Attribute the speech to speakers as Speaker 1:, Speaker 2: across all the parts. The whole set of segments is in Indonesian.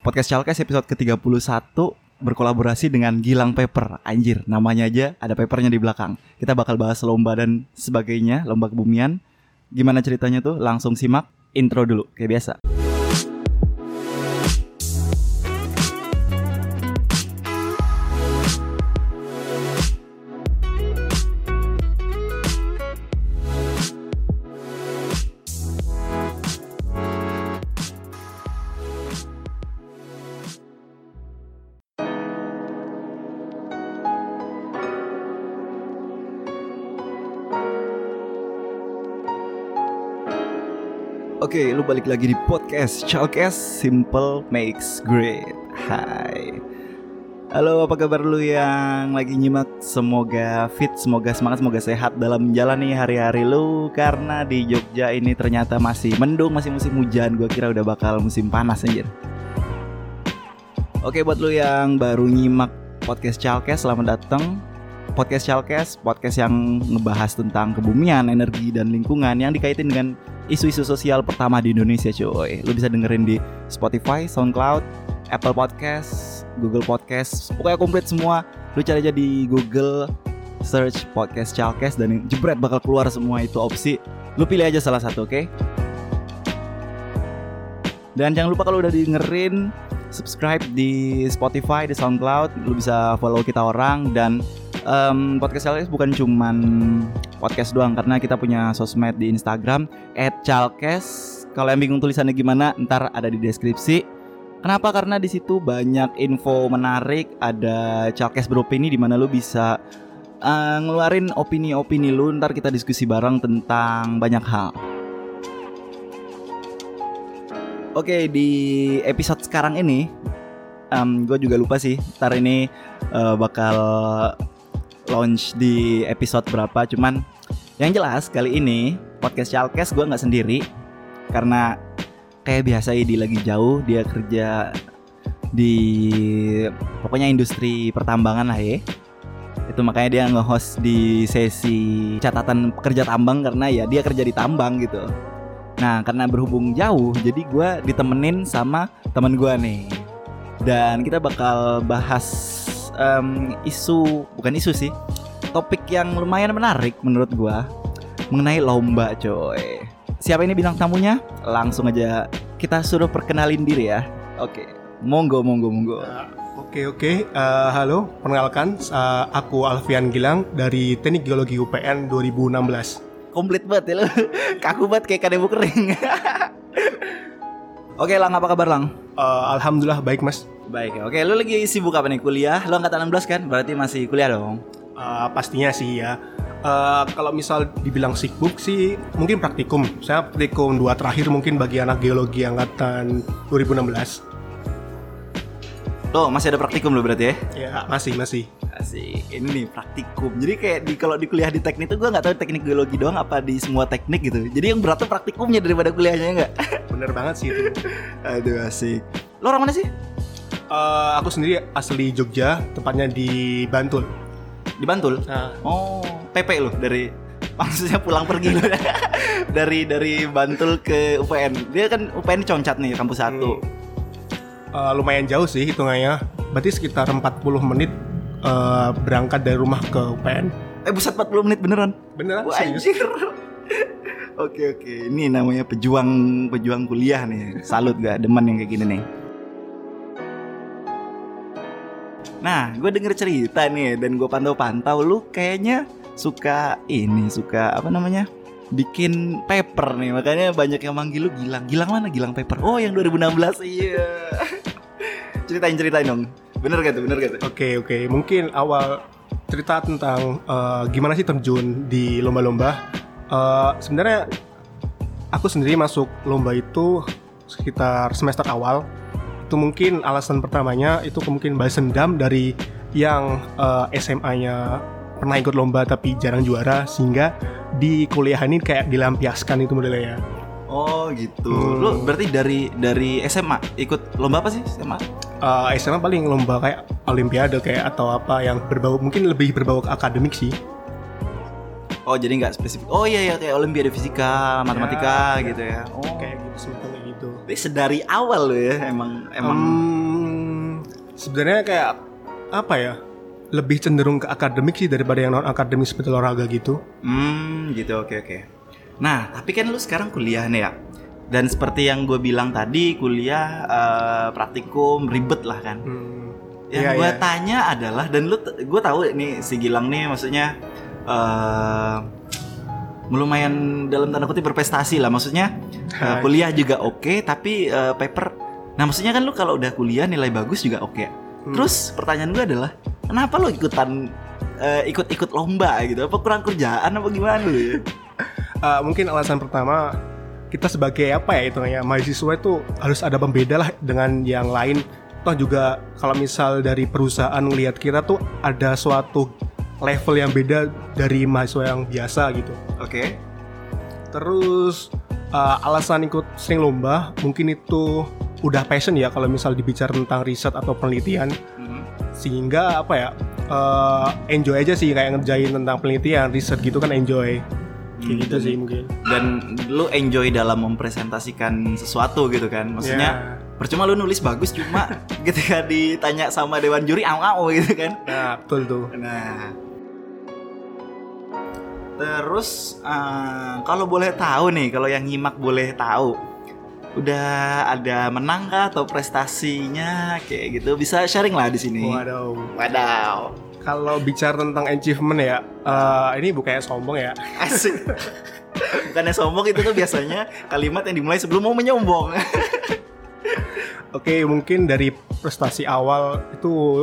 Speaker 1: Podcast Chalkes episode ke-31 berkolaborasi dengan Gilang Paper. Anjir, namanya aja ada papernya di belakang. Kita bakal bahas lomba dan sebagainya, lomba kebumian. Gimana ceritanya tuh? Langsung simak intro dulu, kayak biasa. Lu balik lagi di podcast Chalkes Simple Makes Great. Hai. Halo, apa kabar lu yang lagi nyimak? Semoga fit, semoga semangat, semoga sehat dalam menjalani hari-hari lu Karena di Jogja ini ternyata masih mendung, masih musim hujan Gue kira udah bakal musim panas anjir Oke, buat lu yang baru nyimak podcast Chalkes, selamat datang Podcast Chalkes, podcast yang ngebahas tentang kebumian, energi, dan lingkungan yang dikaitin dengan isu-isu sosial pertama di Indonesia cuy. Lu bisa dengerin di Spotify, Soundcloud, Apple Podcast, Google Podcast Pokoknya komplit semua. Lu cari aja di Google Search Podcast Chalkes Dan jebret bakal keluar semua itu opsi. Lu pilih aja salah satu oke? Okay? Dan jangan lupa kalau udah dengerin Subscribe di Spotify, di Soundcloud. Lu bisa follow kita orang Dan um, podcast Chalkes bukan cuman podcast doang karena kita punya sosmed di Instagram @chalkes. Kalau yang bingung tulisannya gimana, ntar ada di deskripsi. Kenapa? Karena di situ banyak info menarik, ada Chalkes beropini di mana lu bisa uh, ngeluarin opini-opini lu, ntar kita diskusi bareng tentang banyak hal. Oke, di episode sekarang ini um, gue juga lupa sih, ntar ini uh, bakal launch di episode berapa. Cuman yang jelas kali ini podcast Chalkes gue nggak sendiri. Karena kayak biasa Idi lagi jauh dia kerja di pokoknya industri pertambangan lah ya. Itu makanya dia nge-host di sesi catatan pekerja tambang karena ya dia kerja di tambang gitu. Nah karena berhubung jauh jadi gue ditemenin sama teman gue nih. Dan kita bakal bahas um, isu bukan isu sih topik yang lumayan menarik menurut gua mengenai lomba coy siapa ini bintang tamunya langsung aja kita suruh perkenalin diri ya oke monggo monggo monggo
Speaker 2: Oke oke, uh, halo, perkenalkan uh, aku Alfian Gilang dari Teknik Geologi UPN 2016.
Speaker 1: Komplit banget ya lo, kaku banget kayak kanebo kering. oke Lang, apa kabar Lang?
Speaker 2: Uh, Alhamdulillah baik mas.
Speaker 1: Baik, oke. Lu lagi sibuk apa nih? Kuliah? Lu angkatan 16 kan? Berarti masih kuliah dong?
Speaker 2: Uh, pastinya sih ya. Uh, kalau misal dibilang sibuk sih mungkin praktikum. Saya praktikum dua terakhir mungkin bagi anak geologi angkatan 2016.
Speaker 1: Lo masih ada praktikum lo berarti ya?
Speaker 2: Ya masih masih.
Speaker 1: Asik. Ini nih praktikum. Jadi kayak di kalau di kuliah di teknik itu gue nggak tahu teknik geologi doang apa di semua teknik gitu. Jadi yang berat tuh praktikumnya daripada kuliahnya enggak?
Speaker 2: Bener banget sih itu.
Speaker 1: Aduh asik. Lo orang mana sih?
Speaker 2: Uh, aku sendiri asli Jogja, tepatnya di Bantul.
Speaker 1: Di Bantul?
Speaker 2: Nah.
Speaker 1: Oh, PP lo dari maksudnya pulang pergi lo dari dari Bantul ke UPN. Dia kan UPN Concat nih kampus satu. Hmm.
Speaker 2: Uh, lumayan jauh sih hitungannya. Berarti sekitar 40 menit uh, berangkat dari rumah ke UPN.
Speaker 1: Eh buset 40 menit beneran?
Speaker 2: Beneran?
Speaker 1: Wah, anjir. oke oke, ini namanya pejuang pejuang kuliah nih. Salut gak demen yang kayak gini nih. Nah, gue denger cerita nih dan gue pantau-pantau lu kayaknya suka ini, suka apa namanya? Bikin paper nih, makanya banyak yang manggil lu Gilang. Gilang mana Gilang paper? Oh, yang 2016. Iya. ceritain ceritain dong. Bener gak tuh? Bener gak tuh?
Speaker 2: Oke, oke. Mungkin awal cerita tentang uh, gimana sih terjun di lomba-lomba. Uh, sebenarnya aku sendiri masuk lomba itu sekitar semester awal itu mungkin alasan pertamanya itu mungkin balas dendam dari yang uh, SMA-nya pernah ikut lomba tapi jarang juara sehingga di kuliah ini kayak dilampiaskan itu modelnya.
Speaker 1: Oh gitu. Hmm. Lu berarti dari dari SMA ikut lomba apa sih SMA?
Speaker 2: Uh, SMA paling lomba kayak olimpiade kayak atau apa yang berbau mungkin lebih berbau akademik sih.
Speaker 1: Oh jadi nggak spesifik. Oh iya ya kayak olimpiade fisika, matematika ya, gitu ya. Oh
Speaker 2: kayak gitu.
Speaker 1: Jadi sedari awal lo ya emang emang
Speaker 2: Hmm, sebenarnya kayak apa ya? Lebih cenderung ke akademik sih daripada yang non akademik seperti olahraga gitu.
Speaker 1: Hmm, gitu oke oke. Nah, tapi kan lu sekarang kuliah nih ya. Dan seperti yang gue bilang tadi, kuliah eh, praktikum ribet lah kan.
Speaker 2: Hmm,
Speaker 1: Yang
Speaker 2: iya,
Speaker 1: gue
Speaker 2: iya.
Speaker 1: tanya adalah dan lu gue tahu nih si Gilang nih maksudnya eh lumayan dalam tanda kutip berprestasi lah maksudnya
Speaker 2: Hai.
Speaker 1: kuliah juga oke tapi eh, paper nah maksudnya kan lu kalau udah kuliah nilai bagus juga oke
Speaker 2: Hmm.
Speaker 1: terus pertanyaan gue adalah kenapa lu ikutan eh, ikut-ikut lomba gitu apa kurang kerjaan apa gimana lu ya?
Speaker 2: Uh, mungkin alasan pertama kita sebagai apa ya itu ya mahasiswa itu harus ada pembeda lah dengan yang lain. Toh juga kalau misal dari perusahaan ngelihat kita tuh ada suatu level yang beda dari mahasiswa yang biasa gitu.
Speaker 1: oke.
Speaker 2: Terus uh, alasan ikut sering lomba mungkin itu udah passion ya kalau misal dibicara tentang riset atau penelitian.
Speaker 1: Mhm.
Speaker 2: sehingga apa ya uh, enjoy aja sih kayak ngerjain tentang penelitian riset gitu kan enjoy. Kayak
Speaker 1: Hmm,
Speaker 2: gitu
Speaker 1: dan-
Speaker 2: sih mungkin.
Speaker 1: Dan lu enjoy dalam mempresentasikan sesuatu gitu kan. Maksudnya
Speaker 2: Ya.
Speaker 1: percuma lu nulis bagus cuma ketika ditanya sama dewan juri au au gitu kan.
Speaker 2: Nah betul tuh.
Speaker 1: Nah terus eh, kalau boleh tahu nih kalau yang nyimak boleh tahu udah ada menang kah atau prestasinya kayak gitu? Bisa sharing lah di sini.
Speaker 2: Waduh.
Speaker 1: Wadaw
Speaker 2: kalau bicara tentang achievement ya uh, ini bukannya sombong ya?
Speaker 1: Asik. Bukannya sombong itu tuh biasanya kalimat yang dimulai sebelum mau menyombong.
Speaker 2: Oke mungkin dari prestasi awal itu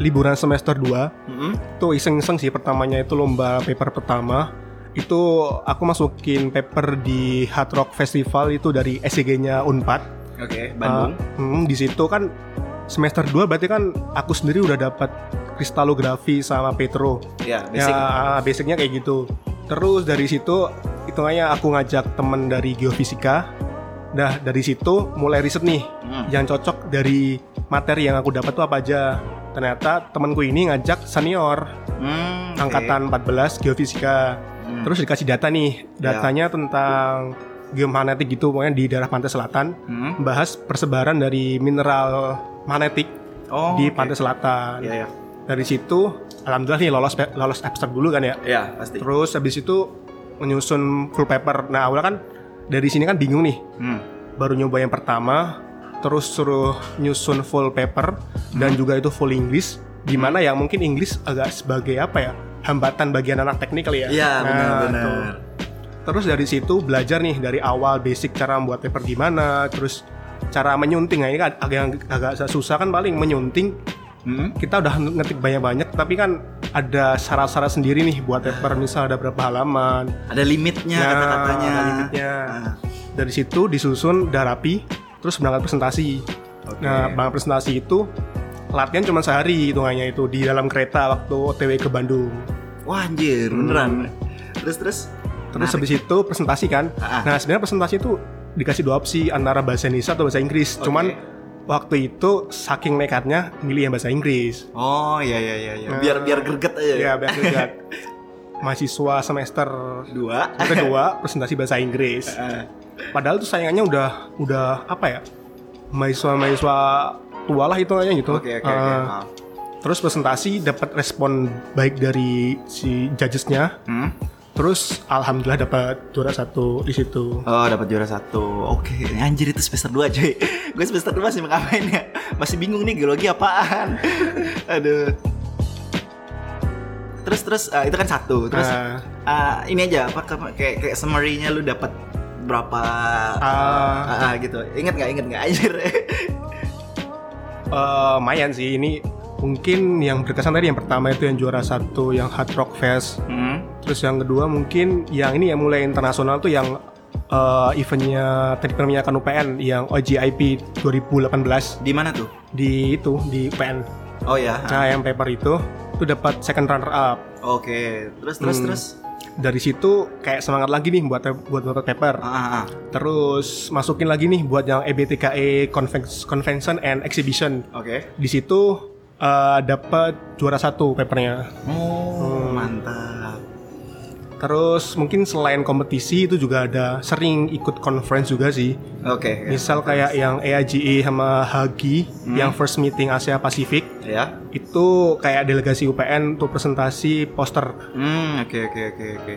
Speaker 2: liburan semester 2
Speaker 1: Mm-mm.
Speaker 2: itu iseng-iseng sih pertamanya itu lomba paper pertama itu aku masukin paper di Hard Rock Festival itu dari SCG-nya Unpad
Speaker 1: Oke, Bandung.
Speaker 2: Uh, hmm, di situ kan semester 2 berarti kan aku sendiri udah dapat kristalografi sama petro
Speaker 1: ya, basic.
Speaker 2: ya ah, basicnya kayak gitu terus dari situ hitungannya aku ngajak temen dari geofisika Nah dari situ mulai riset nih
Speaker 1: Hmm.
Speaker 2: yang cocok dari materi yang aku dapat tuh apa aja. Ternyata temanku ini ngajak senior
Speaker 1: Hmm, oke.
Speaker 2: angkatan 14 geofisika.
Speaker 1: Hmm.
Speaker 2: Terus dikasih data nih, datanya tentang geomagnetik gitu pokoknya di daerah pantai selatan,
Speaker 1: Hmm.
Speaker 2: bahas persebaran dari mineral magnetik
Speaker 1: Oh,
Speaker 2: di
Speaker 1: oke.
Speaker 2: pantai selatan.
Speaker 1: Iya, iya.
Speaker 2: Dari situ alhamdulillah nih lolos lolos abstrak dulu kan ya.
Speaker 1: Iya, pasti.
Speaker 2: Terus habis itu menyusun full paper. Nah, awalnya kan dari sini kan bingung nih.
Speaker 1: Hmm.
Speaker 2: Baru nyoba yang pertama, terus suruh nyusun full paper dan juga itu full English. Di mana ya mungkin English agak sebagai apa ya? hambatan bagian anak teknik kali ya.
Speaker 1: Iya,
Speaker 2: Nah,
Speaker 1: benar-benar.
Speaker 2: tuh. Terus dari situ belajar nih dari awal basic cara membuat paper gimana, terus cara menyunting. Nah, ini kan agak agak susah kan paling menyunting
Speaker 1: Hmm.
Speaker 2: kita udah ngetik banyak-banyak tapi kan ada syarat-syarat sendiri nih buat paper misal ada berapa halaman
Speaker 1: Ada limitnya
Speaker 2: Nah,
Speaker 1: kata-katanya.
Speaker 2: ada limitnya.
Speaker 1: Ah,
Speaker 2: dari situ disusun udah rapi terus berangkat presentasi
Speaker 1: Oke.
Speaker 2: nah berangkat presentasi itu latihan cuma sehari hitungannya itu di dalam kereta waktu OTW ke Bandung
Speaker 1: Wah, anjir, beneran. Terus terus
Speaker 2: terus
Speaker 1: Menarik.
Speaker 2: habis itu presentasi kan
Speaker 1: Ah, ah.
Speaker 2: nah sebenarnya presentasi itu dikasih dua opsi antara bahasa Indonesia atau bahasa Inggris
Speaker 1: Oke.
Speaker 2: cuman waktu itu saking nekatnya milih yang bahasa Inggris
Speaker 1: Oh, iya iya iya iya.
Speaker 2: Nah.
Speaker 1: Biar biar greget aja.
Speaker 2: ya biar lihat mahasiswa semester
Speaker 1: Dua.
Speaker 2: kedua presentasi bahasa Inggris.
Speaker 1: Ah,
Speaker 2: Padahal tuh sayangannya udah udah apa ya? Mahasiswa-mahasiswa tua lah hitungannya gitu.
Speaker 1: Oke oke oke.
Speaker 2: Ah,
Speaker 1: Ah.
Speaker 2: Terus presentasi dapat respon baik dari si judgesnya.
Speaker 1: Hmm?
Speaker 2: Terus alhamdulillah dapat juara satu di situ.
Speaker 1: Oh dapat juara satu Oke Anjir itu semester 2 cuy Gue semester 2 masih ngapain ya Masih bingung nih geologi apaan Aduh Terus terus ah, itu kan satu Terus
Speaker 2: Ah,
Speaker 1: ah, ini aja apa kayak, kayak summary-nya lu dapat berapa
Speaker 2: Ah.
Speaker 1: ah, ah, gitu Ingat nggak inget nggak anjir
Speaker 2: eh, lumayan sih ini mungkin yang berkesan tadi yang pertama itu yang juara satu yang Hard Rock Fest
Speaker 1: hmm?
Speaker 2: Terus yang kedua mungkin yang ini yang mulai internasional tuh yang eh, eventnya teknik perminyakan UPN yang OJIP 2018
Speaker 1: Di mana tuh?
Speaker 2: di itu di UPN.
Speaker 1: Oh ya
Speaker 2: Nah yang paper itu itu dapat second runner up.
Speaker 1: Oke Terus terus
Speaker 2: Hmm.
Speaker 1: terus
Speaker 2: Dari situ kayak semangat lagi nih buat buat buat paper.
Speaker 1: ah, ah, ah.
Speaker 2: Terus masukin lagi nih buat yang E EBTKE Conven- Convention and Exhibition.
Speaker 1: Oke
Speaker 2: Di situ eh, dapat juara satu papernya.
Speaker 1: Oh
Speaker 2: Hmm.
Speaker 1: mantap
Speaker 2: Terus mungkin selain kompetisi itu juga ada sering ikut conference juga sih.
Speaker 1: Oke.
Speaker 2: Misal kayak yang AIGE sama Hagi
Speaker 1: Hmm.
Speaker 2: yang first meeting Asia Pasifik
Speaker 1: Ya.
Speaker 2: itu kayak delegasi UPN untuk presentasi poster.
Speaker 1: Hmm, oke oke oke oke.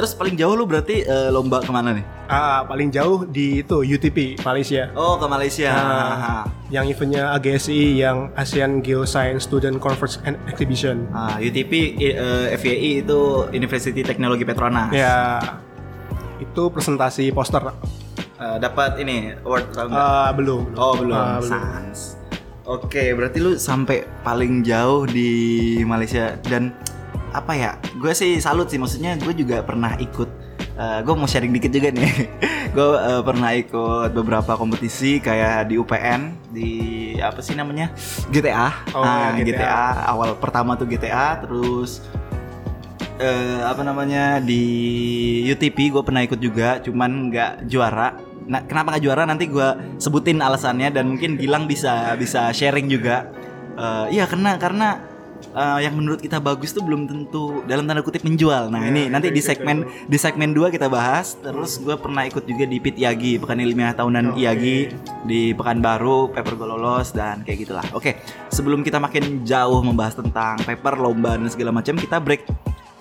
Speaker 1: Terus paling jauh lu berarti eh, lomba ke mana nih?
Speaker 2: Ah, paling jauh di itu UTP Malaysia.
Speaker 1: Oh ke Malaysia.
Speaker 2: Ah, yang eventnya AGSI yang ASEAN Geoscience Student Conference and Exhibition.
Speaker 1: Ah, UTP eh, FYI itu University Teknologi Petronas.
Speaker 2: Ya, itu presentasi poster.
Speaker 1: Eh, dapat ini award atau enggak?
Speaker 2: Ah, belum.
Speaker 1: oh belum.
Speaker 2: Ah, belum.
Speaker 1: Sans. Oke, berarti lu sampai paling jauh di Malaysia dan apa ya? Gue sih salut sih, maksudnya gue juga pernah ikut. gue mau sharing dikit juga nih. gue pernah ikut beberapa kompetisi kayak di UPN di apa sih namanya GTA.
Speaker 2: Oh,
Speaker 1: Ah,
Speaker 2: ya,
Speaker 1: GTA.
Speaker 2: GTA.
Speaker 1: Awal pertama tuh GTA, terus eh, apa namanya di UTP gue pernah ikut juga, cuman nggak juara. Nah, kenapa nggak juara? Nanti gue sebutin alasannya dan mungkin Gilang bisa bisa sharing juga. Eh, Iya karena karena eh, yang menurut kita bagus tuh belum tentu dalam tanda kutip menjual. Nah
Speaker 2: Ya,
Speaker 1: ini
Speaker 2: itu-
Speaker 1: nanti di
Speaker 2: itu-
Speaker 1: segmen di segmen 2 kita bahas. Terus gue pernah ikut juga di PIT IAGI, Pekan Ilmiah Tahunan
Speaker 2: Oke.
Speaker 1: IAGI di Pekanbaru, paper gue lolos dan kayak gitulah. Oke, sebelum kita makin jauh membahas tentang paper, lomba dan segala macam, kita break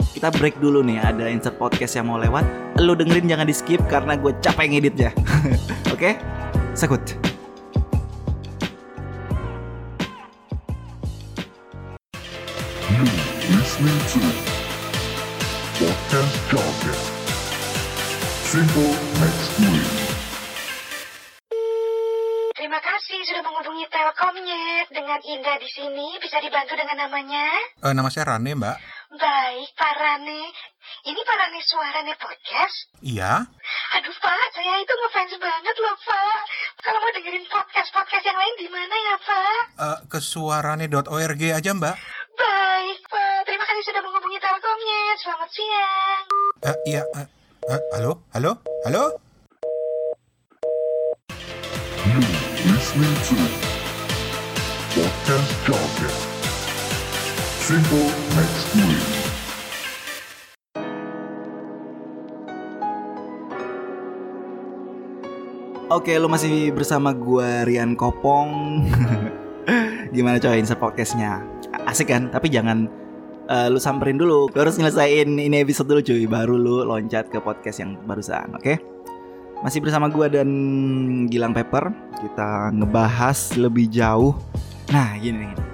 Speaker 1: kita break dulu nih ada insert podcast yang mau lewat lu dengerin jangan di skip karena gue capek ngeditnya oke sekut
Speaker 3: You listening to Podcast Jargon. Simple next week.
Speaker 4: Terima kasih sudah menghubungi Telkomnet. Dengan Indah di sini bisa dibantu dengan namanya?
Speaker 5: Eh, nama saya Rane, Mbak.
Speaker 4: Baik, Pak Rane. Ini Pak Rane suaranya podcast?
Speaker 5: Iya.
Speaker 4: Aduh, Pak, saya itu ngefans banget loh, Pak. Kalau mau dengerin podcast-podcast yang lain di mana ya, Pak?
Speaker 5: Eh, ke suarane.org aja, Mbak.
Speaker 4: Baik, Pak. Terima kasih sudah menghubungi Telkomnet. Selamat siang.
Speaker 5: Eh, iya. eh, eh, halo? Halo? Halo?
Speaker 3: You listening to Podcast Jargon. Simple next week.
Speaker 1: oke lu masih bersama gue Rian Kopong gimana coy insert podcastnya asik kan? Tapi jangan eh, lu samperin dulu. Lu harus nyelesain ini episode dulu cuy. Baru lu loncat ke podcast yang barusan oke? Masih bersama gue dan Gilang Pepper. Kita ngebahas lebih jauh. Nah gini nih.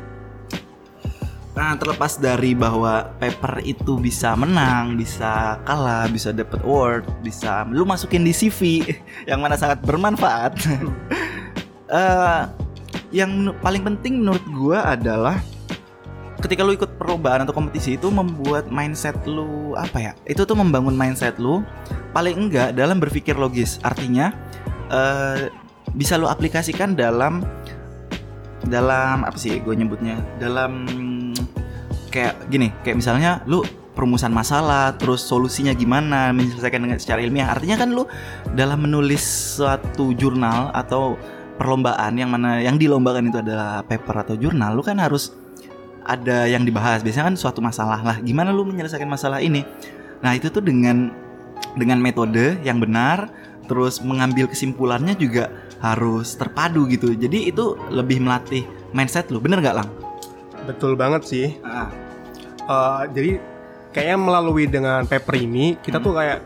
Speaker 1: Nah, terlepas dari bahwa paper itu bisa menang, bisa kalah, bisa dapat award, bisa lu masukin di CV yang mana sangat bermanfaat. Eh, yang paling penting menurut gua adalah ketika lu ikut perlombaan atau kompetisi itu membuat mindset lu apa ya? Itu tuh membangun mindset lu paling enggak dalam berpikir logis. Artinya eh, bisa lu aplikasikan dalam dalam apa sih gue nyebutnya dalam kayak gini kayak misalnya lu perumusan masalah terus solusinya gimana menyelesaikan dengan secara ilmiah artinya kan lu dalam menulis suatu jurnal atau perlombaan yang mana yang dilombakan itu adalah paper atau jurnal lu kan harus ada yang dibahas. Biasanya kan suatu masalah. Lah gimana lu menyelesaikan masalah ini? Nah itu tuh dengan dengan metode yang benar terus mengambil kesimpulannya juga harus terpadu gitu. Jadi itu lebih melatih mindset lu. Bener gak lang?
Speaker 2: Betul banget sih.
Speaker 1: Ah,
Speaker 2: Eh, jadi kayaknya melalui dengan paper ini kita tuh kayak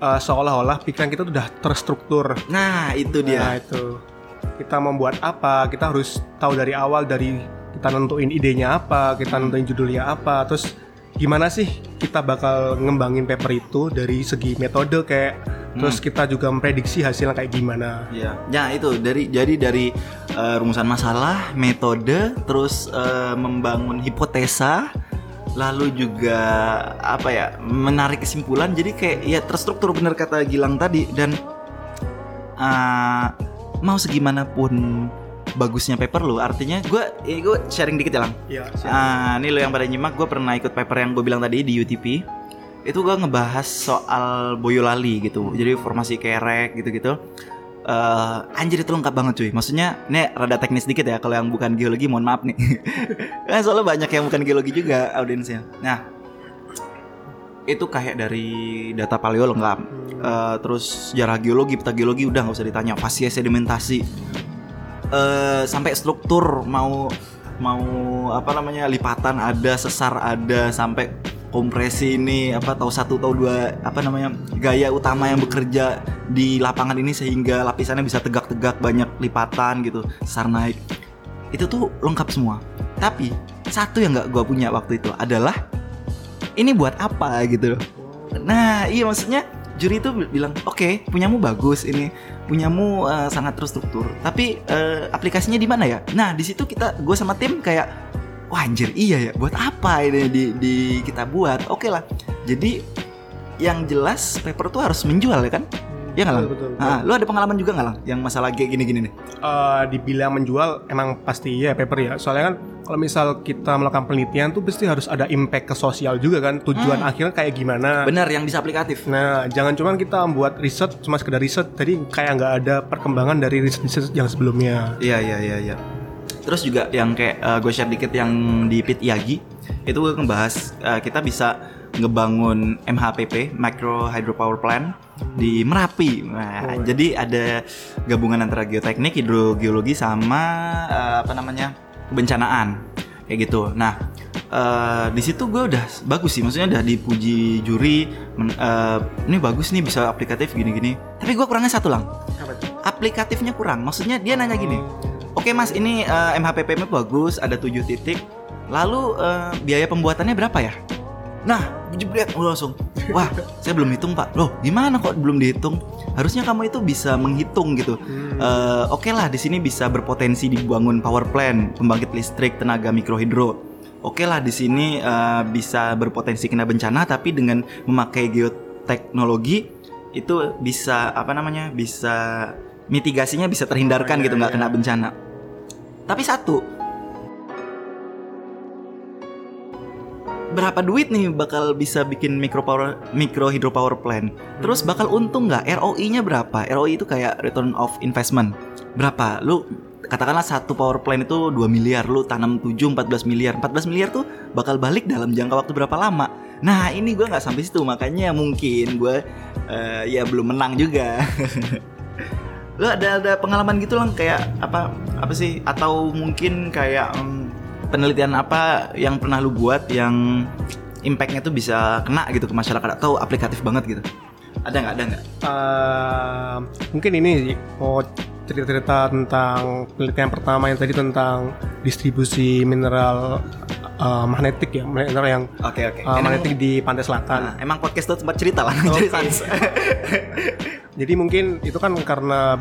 Speaker 2: eh, seolah-olah pikiran kita tuh udah terstruktur.
Speaker 1: nah itu
Speaker 2: Nah
Speaker 1: dia
Speaker 2: itu. Kita membuat apa kita harus tahu dari awal dari kita nentuin idenya apa kita nentuin judulnya apa terus gimana sih kita bakal ngembangin paper itu dari segi metode kayak terus kita juga memprediksi hasilnya kayak gimana
Speaker 1: Iya. Ya itu dari jadi dari eh, rumusan masalah, metode, terus eh, membangun hipotesa, lalu juga apa ya menarik kesimpulan. Jadi kayak ya terstruktur bener kata Gilang tadi dan eh, mau segimanapun bagusnya paper lu, artinya gue eh, gue sharing dikit ya lang.
Speaker 2: Iya,
Speaker 1: Ah, ini lo yang pada nyimak, gue pernah ikut paper yang gue bilang tadi di UTP. Itu gue ngebahas soal Boyolali gitu. Jadi formasi kerek gitu-gitu. eh, anjir itu lengkap banget cuy. Maksudnya ini rada teknis dikit ya kalau yang bukan geologi mohon maaf nih. Kan soalnya banyak yang bukan geologi juga audiensnya. Nah, itu kayak dari data paleo lengkap. Eh, terus sejarah geologi, peta geologi udah nggak usah ditanya. Fasies sedimentasi. Eh sampai struktur mau mau apa namanya lipatan ada, sesar ada, sampai kompresi ini apa tahu satu tahu dua apa namanya gaya utama yang bekerja di lapangan ini sehingga lapisannya bisa tegak-tegak banyak lipatan gitu sesar naik. Itu tuh lengkap semua. Tapi satu yang nggak gua punya waktu itu adalah ini buat apa gitu nah iya maksudnya juri itu bilang oke punyamu bagus ini. Punyamu eh, sangat terstruktur. Tapi eh, aplikasinya di mana ya? Nah di situ kita gue sama tim kayak wah anjir iya ya buat apa ini di, di kita buat? Oke lah. Jadi yang jelas paper tuh harus menjual ya kan ya nggak lang?
Speaker 2: Betul, betul, betul.
Speaker 1: Ah, lu ada pengalaman juga nggak lang yang masalah kayak gini-gini nih?
Speaker 2: Eh, dibilang menjual emang pasti ya paper ya. Soalnya kan kalau misal kita melakukan penelitian tuh pasti harus ada impact ke sosial juga kan tujuan akhirnya kayak gimana.
Speaker 1: Bener yang bisa aplikatif
Speaker 2: nah jangan cuman kita membuat riset cuma sekedar riset tadi kayak nggak ada perkembangan dari riset-riset yang sebelumnya.
Speaker 1: Iya iya iya iya. Terus juga yang kayak gue share dikit yang di Pit Yagi itu gue ngebahas eh, kita bisa ngebangun MHPP Micro Hydropower Plant di Merapi. Nah,
Speaker 2: Oh.
Speaker 1: jadi ada gabungan antara geoteknik, hidrogeologi sama eh, apa namanya kebencanaan kayak gitu. Nah eh, di situ gue udah bagus sih, maksudnya udah dipuji juri, men- eh, ini bagus nih bisa aplikatif gini-gini. Tapi gue kurangnya satu lang aplikatifnya kurang. Maksudnya dia nanya gini, oke mas ini eh, MHPPM bagus, ada 7 titik. Lalu eh, biaya pembuatannya berapa ya? Nah, jebret gue langsung. Wah, saya belum hitung pak. Loh, gimana kok belum dihitung? Harusnya kamu itu bisa menghitung gitu. Eh, oke lah, di sini bisa berpotensi dibangun power plant, pembangkit listrik, tenaga mikrohidro. Oke lah, di sini eh, bisa berpotensi kena bencana, tapi dengan memakai geoteknologi itu bisa apa namanya? Bisa mitigasinya bisa terhindarkan
Speaker 2: Oh, iya,
Speaker 1: gitu, nggak
Speaker 2: iya.
Speaker 1: kena bencana. Tapi satu, berapa duit nih bakal bisa bikin micro power micro hydropower plant? Terus bakal untung nggak? ROI-nya berapa? ROI itu kayak return of investment. Berapa? Lu katakanlah satu power plant itu 2 miliar, lu tanam 7 14 miliar. 14 miliar tuh bakal balik dalam jangka waktu berapa lama? Nah, ini gua nggak sampai situ, makanya mungkin gue ya belum menang juga. lu ada ada pengalaman gitu lang kayak apa apa sih atau mungkin kayak em, penelitian apa yang pernah lu buat yang impactnya tuh bisa kena gitu ke masyarakat atau aplikatif banget gitu? Ada nggak? Ada nggak?
Speaker 2: Eh, mungkin ini mau cerita-cerita tentang penelitian pertama yang tadi tentang distribusi mineral eh, magnetik ya mineral yang
Speaker 1: oke
Speaker 2: eh,
Speaker 1: Emang-
Speaker 2: magnetik di pantai selatan.
Speaker 1: Nah, emang podcast tuh tempat cerita lah cerita.
Speaker 2: Jadi mungkin itu kan karena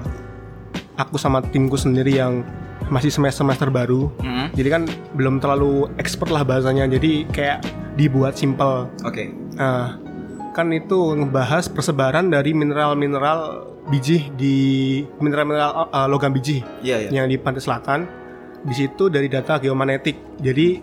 Speaker 2: aku sama timku sendiri yang masih semester semester baru.
Speaker 1: Mm,
Speaker 2: Jadi kan belum terlalu expert lah bahasanya. Jadi kayak dibuat simple.
Speaker 1: oke
Speaker 2: Nah, kan itu ngebahas persebaran dari mineral-mineral biji di mineral-mineral uh, logam biji
Speaker 1: iya iya
Speaker 2: yang di pantai selatan. Di situ dari data geomagnetik. Jadi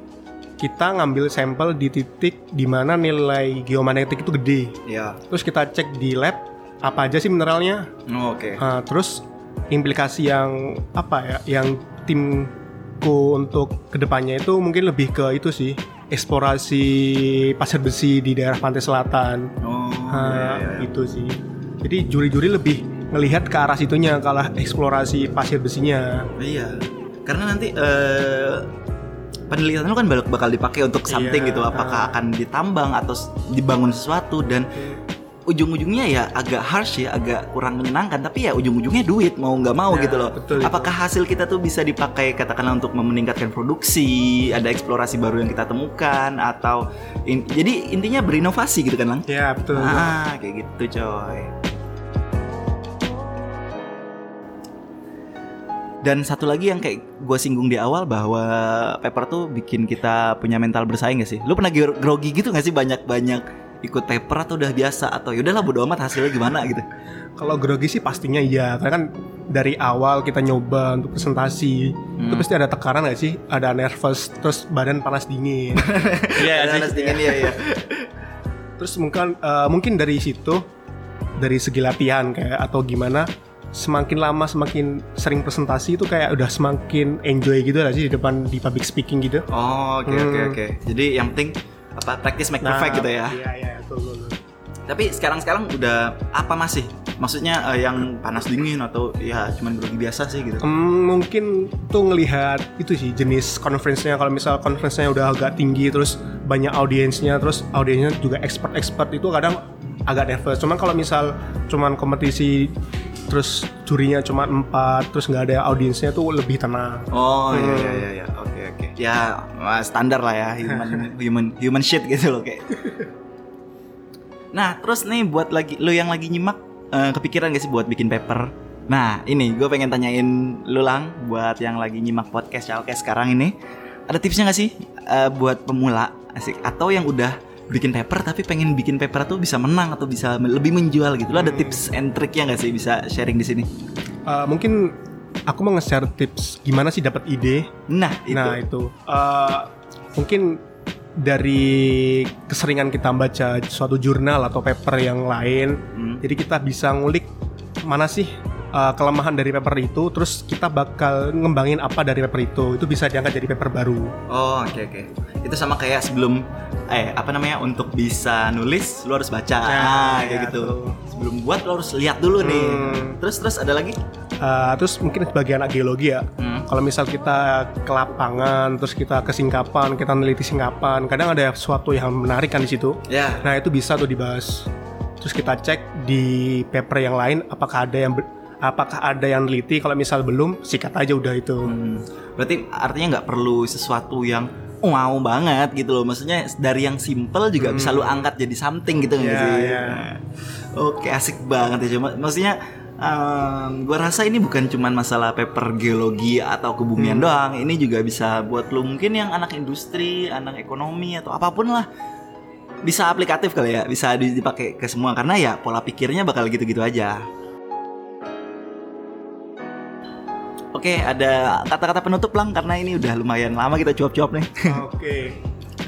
Speaker 2: kita ngambil sampel di titik di mana nilai geomagnetik itu gede.
Speaker 1: iya
Speaker 2: Terus kita cek di lab apa aja sih mineralnya.
Speaker 1: Oh, oke
Speaker 2: Uh, terus implikasi yang apa ya? Yang timku untuk ke depannya itu mungkin lebih ke itu sih eksplorasi pasir besi di daerah pantai selatan.
Speaker 1: oh
Speaker 2: Uh,
Speaker 1: iya, iya, iya.
Speaker 2: Itu sih. Jadi juri-juri lebih ngelihat ke arah situnya kalah eksplorasi pasir besinya.
Speaker 1: Iya, karena nanti eh, penelitian lu kan bakal, dipakai untuk something
Speaker 2: Iya,
Speaker 1: gitu. Apakah
Speaker 2: ah.
Speaker 1: akan ditambang atau dibangun sesuatu dan ujung-ujungnya ya agak harsh ya, agak kurang menyenangkan. Tapi ya ujung-ujungnya duit mau nggak mau
Speaker 2: Ya,
Speaker 1: gitu loh.
Speaker 2: betul itu.
Speaker 1: Apakah hasil kita tuh bisa dipakai katakanlah untuk meningkatkan produksi, ada eksplorasi baru yang kita temukan atau in- jadi intinya berinovasi gitu kan lang?
Speaker 2: Ya betul.
Speaker 1: Ah, kayak gitu coy. Dan satu lagi yang kayak gue singgung di awal bahwa paper tuh bikin kita punya mental bersaing gak sih? Lu pernah gro- grogi gitu gak sih banyak-banyak ikut paper atau udah biasa atau yaudahlah bodo amat hasilnya gimana gitu?
Speaker 2: Kalau grogi sih pastinya iya, karena kan dari awal kita nyoba untuk presentasi itu
Speaker 1: Hmm.
Speaker 2: pasti ada tekanan gak sih? Ada nervous, terus badan panas dingin. Iya
Speaker 1: panas dingin, iya, iya.
Speaker 2: Terus mungkin eh, mungkin dari situ dari segi latihan kayak atau gimana semakin lama semakin sering presentasi itu kayak udah semakin enjoy gitu lah sih di depan di public speaking gitu.
Speaker 1: Oh, oke oke
Speaker 2: Hmm.
Speaker 1: oke. Jadi yang penting apa practice make perfect gitu ya.
Speaker 2: Iya iya betul betul. betul.
Speaker 1: Tapi sekarang-sekarang udah apa masih? Maksudnya eh, yang panas dingin atau ya cuman grogi biasa sih gitu.
Speaker 2: Hmm, mungkin tuh ngelihat itu sih jenis conference-nya kalau misal conference-nya udah agak tinggi terus banyak audiensnya terus audiensnya juga expert-expert itu kadang agak nervous. Cuman kalau misal cuman kompetisi terus jurinya cuma empat terus nggak ada audiensnya tuh lebih tenang.
Speaker 1: Oh iya
Speaker 2: Hmm.
Speaker 1: iya iya iya. Oke oke. Ya eh, standar lah ya human human human shit gitu loh kayak. Nah, terus nih buat lagi lu yang lagi nyimak eh, kepikiran gak sih buat bikin paper? Nah, ini gue pengen tanyain lu lang buat yang lagi nyimak podcast Chalkes sekarang ini. Ada tipsnya gak sih eh, buat pemula asik atau yang udah bikin paper tapi pengen bikin paper tuh bisa menang atau bisa lebih menjual gitu. Lu ada tips and triknya gak sih bisa sharing di sini?
Speaker 2: Eh, mungkin aku mau nge-share tips gimana sih dapat ide.
Speaker 1: Nah, itu.
Speaker 2: Nah itu Eh, mungkin dari keseringan kita baca suatu jurnal atau paper yang lain,
Speaker 1: Hmm.
Speaker 2: jadi kita bisa ngulik mana sih uh, kelemahan dari paper itu, terus kita bakal ngembangin apa dari paper itu. Itu bisa diangkat jadi paper baru.
Speaker 1: Oh oke oke Itu sama kayak sebelum Eh apa namanya Untuk bisa nulis Lu harus baca Ah, kayak
Speaker 2: ya,
Speaker 1: gitu
Speaker 2: tuh.
Speaker 1: Sebelum buat lu harus lihat dulu nih
Speaker 2: Hmm.
Speaker 1: Terus terus ada lagi
Speaker 2: Uh, terus mungkin sebagai anak geologi ya,
Speaker 1: Hmm.
Speaker 2: kalau misal kita ke lapangan, terus kita ke singkapan, kita neliti singkapan, kadang ada sesuatu yang menarik kan di situ.
Speaker 1: Ya
Speaker 2: Nah itu bisa tuh dibahas. Terus kita cek di paper yang lain apakah ada yang apakah ada yang neliti. Kalau misal belum, sikat aja udah itu.
Speaker 1: Hmm. Berarti artinya nggak perlu sesuatu yang Wow banget gitu loh Maksudnya dari yang simple juga bisa lu angkat jadi something gitu
Speaker 2: Ya,
Speaker 1: sih. Nah, Oke asik banget ya Cuma Maksudnya em, Gua rasa ini bukan cuman masalah paper geologi atau kebumian doang. Ini juga bisa buat lu mungkin yang anak industri Anak ekonomi atau apa pun lah. Bisa aplikatif kali ya bisa di- dipakai ke semua. Karena ya pola pikirnya bakal gitu-gitu aja. Oke, ada kata-kata penutup lang. Karena ini udah lumayan lama kita cuap-cuap nih.
Speaker 2: Oke,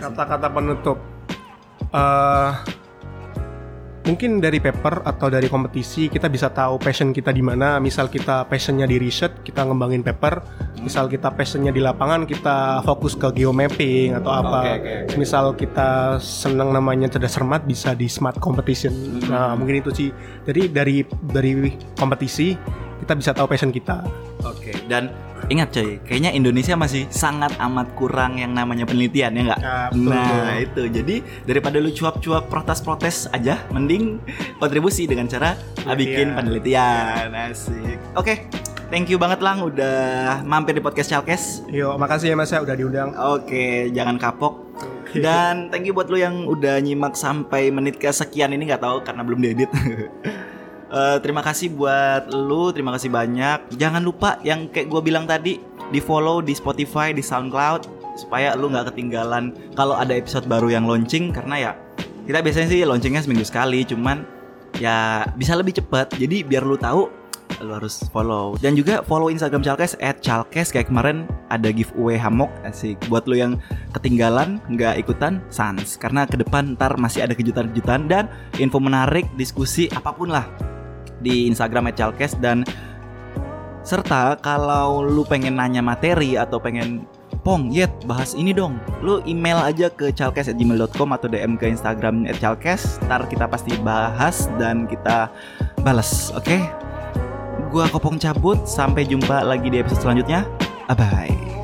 Speaker 2: kata-kata penutup. Eh, mungkin dari paper atau dari kompetisi kita bisa tahu passion kita di mana. Misal kita passionnya di research, kita ngembangin paper. Misal kita passionnya di lapangan, kita fokus ke geomapping atau apa.
Speaker 1: Oke, oke.
Speaker 2: Misal kita senang namanya cerdas cermat, bisa di smart competition. Nah, mungkin itu sih. Jadi dari dari kompetisi kita bisa tahu passion kita.
Speaker 1: Oke, dan ingat coy, kayaknya Indonesia masih sangat amat kurang yang namanya penelitian ya nggak?
Speaker 2: Ya, betul.
Speaker 1: nah itu, jadi daripada lu cuap-cuap protes-protes aja, mending kontribusi dengan cara ah, bikin penelitian. Asik. Oke, thank you banget lang udah mampir di podcast Chalkes.
Speaker 2: Yo, makasih ya Mas ya udah diundang.
Speaker 1: Oke, jangan kapok. Dan thank you buat lu yang udah nyimak sampai menit kesekian ini nggak tahu karena belum diedit. Eh, terima kasih buat lu, terima kasih banyak. Jangan lupa yang kayak gue bilang tadi, di follow di Spotify, di SoundCloud supaya lu nggak ketinggalan kalau ada episode baru yang launching. Karena ya kita biasanya sih launchingnya seminggu sekali, cuman ya bisa lebih cepat. Jadi biar lu tahu lu harus follow. Dan juga follow Instagram Chalkes at Chalkes. Kayak kemarin ada giveaway hammock asik. Buat lu yang ketinggalan nggak ikutan sans. Karena ke depan ntar masih ada kejutan-kejutan dan info menarik diskusi apa pun lah di Instagram Chalkes dan serta kalau lu pengen nanya materi atau pengen Pong, Yet, bahas ini dong Lu email aja ke chalkes.gmail.com atau DM ke Instagram chalkes. Ntar kita pasti bahas dan kita balas, oke? Gua Kopong cabut, sampai jumpa lagi di episode selanjutnya. Bye-bye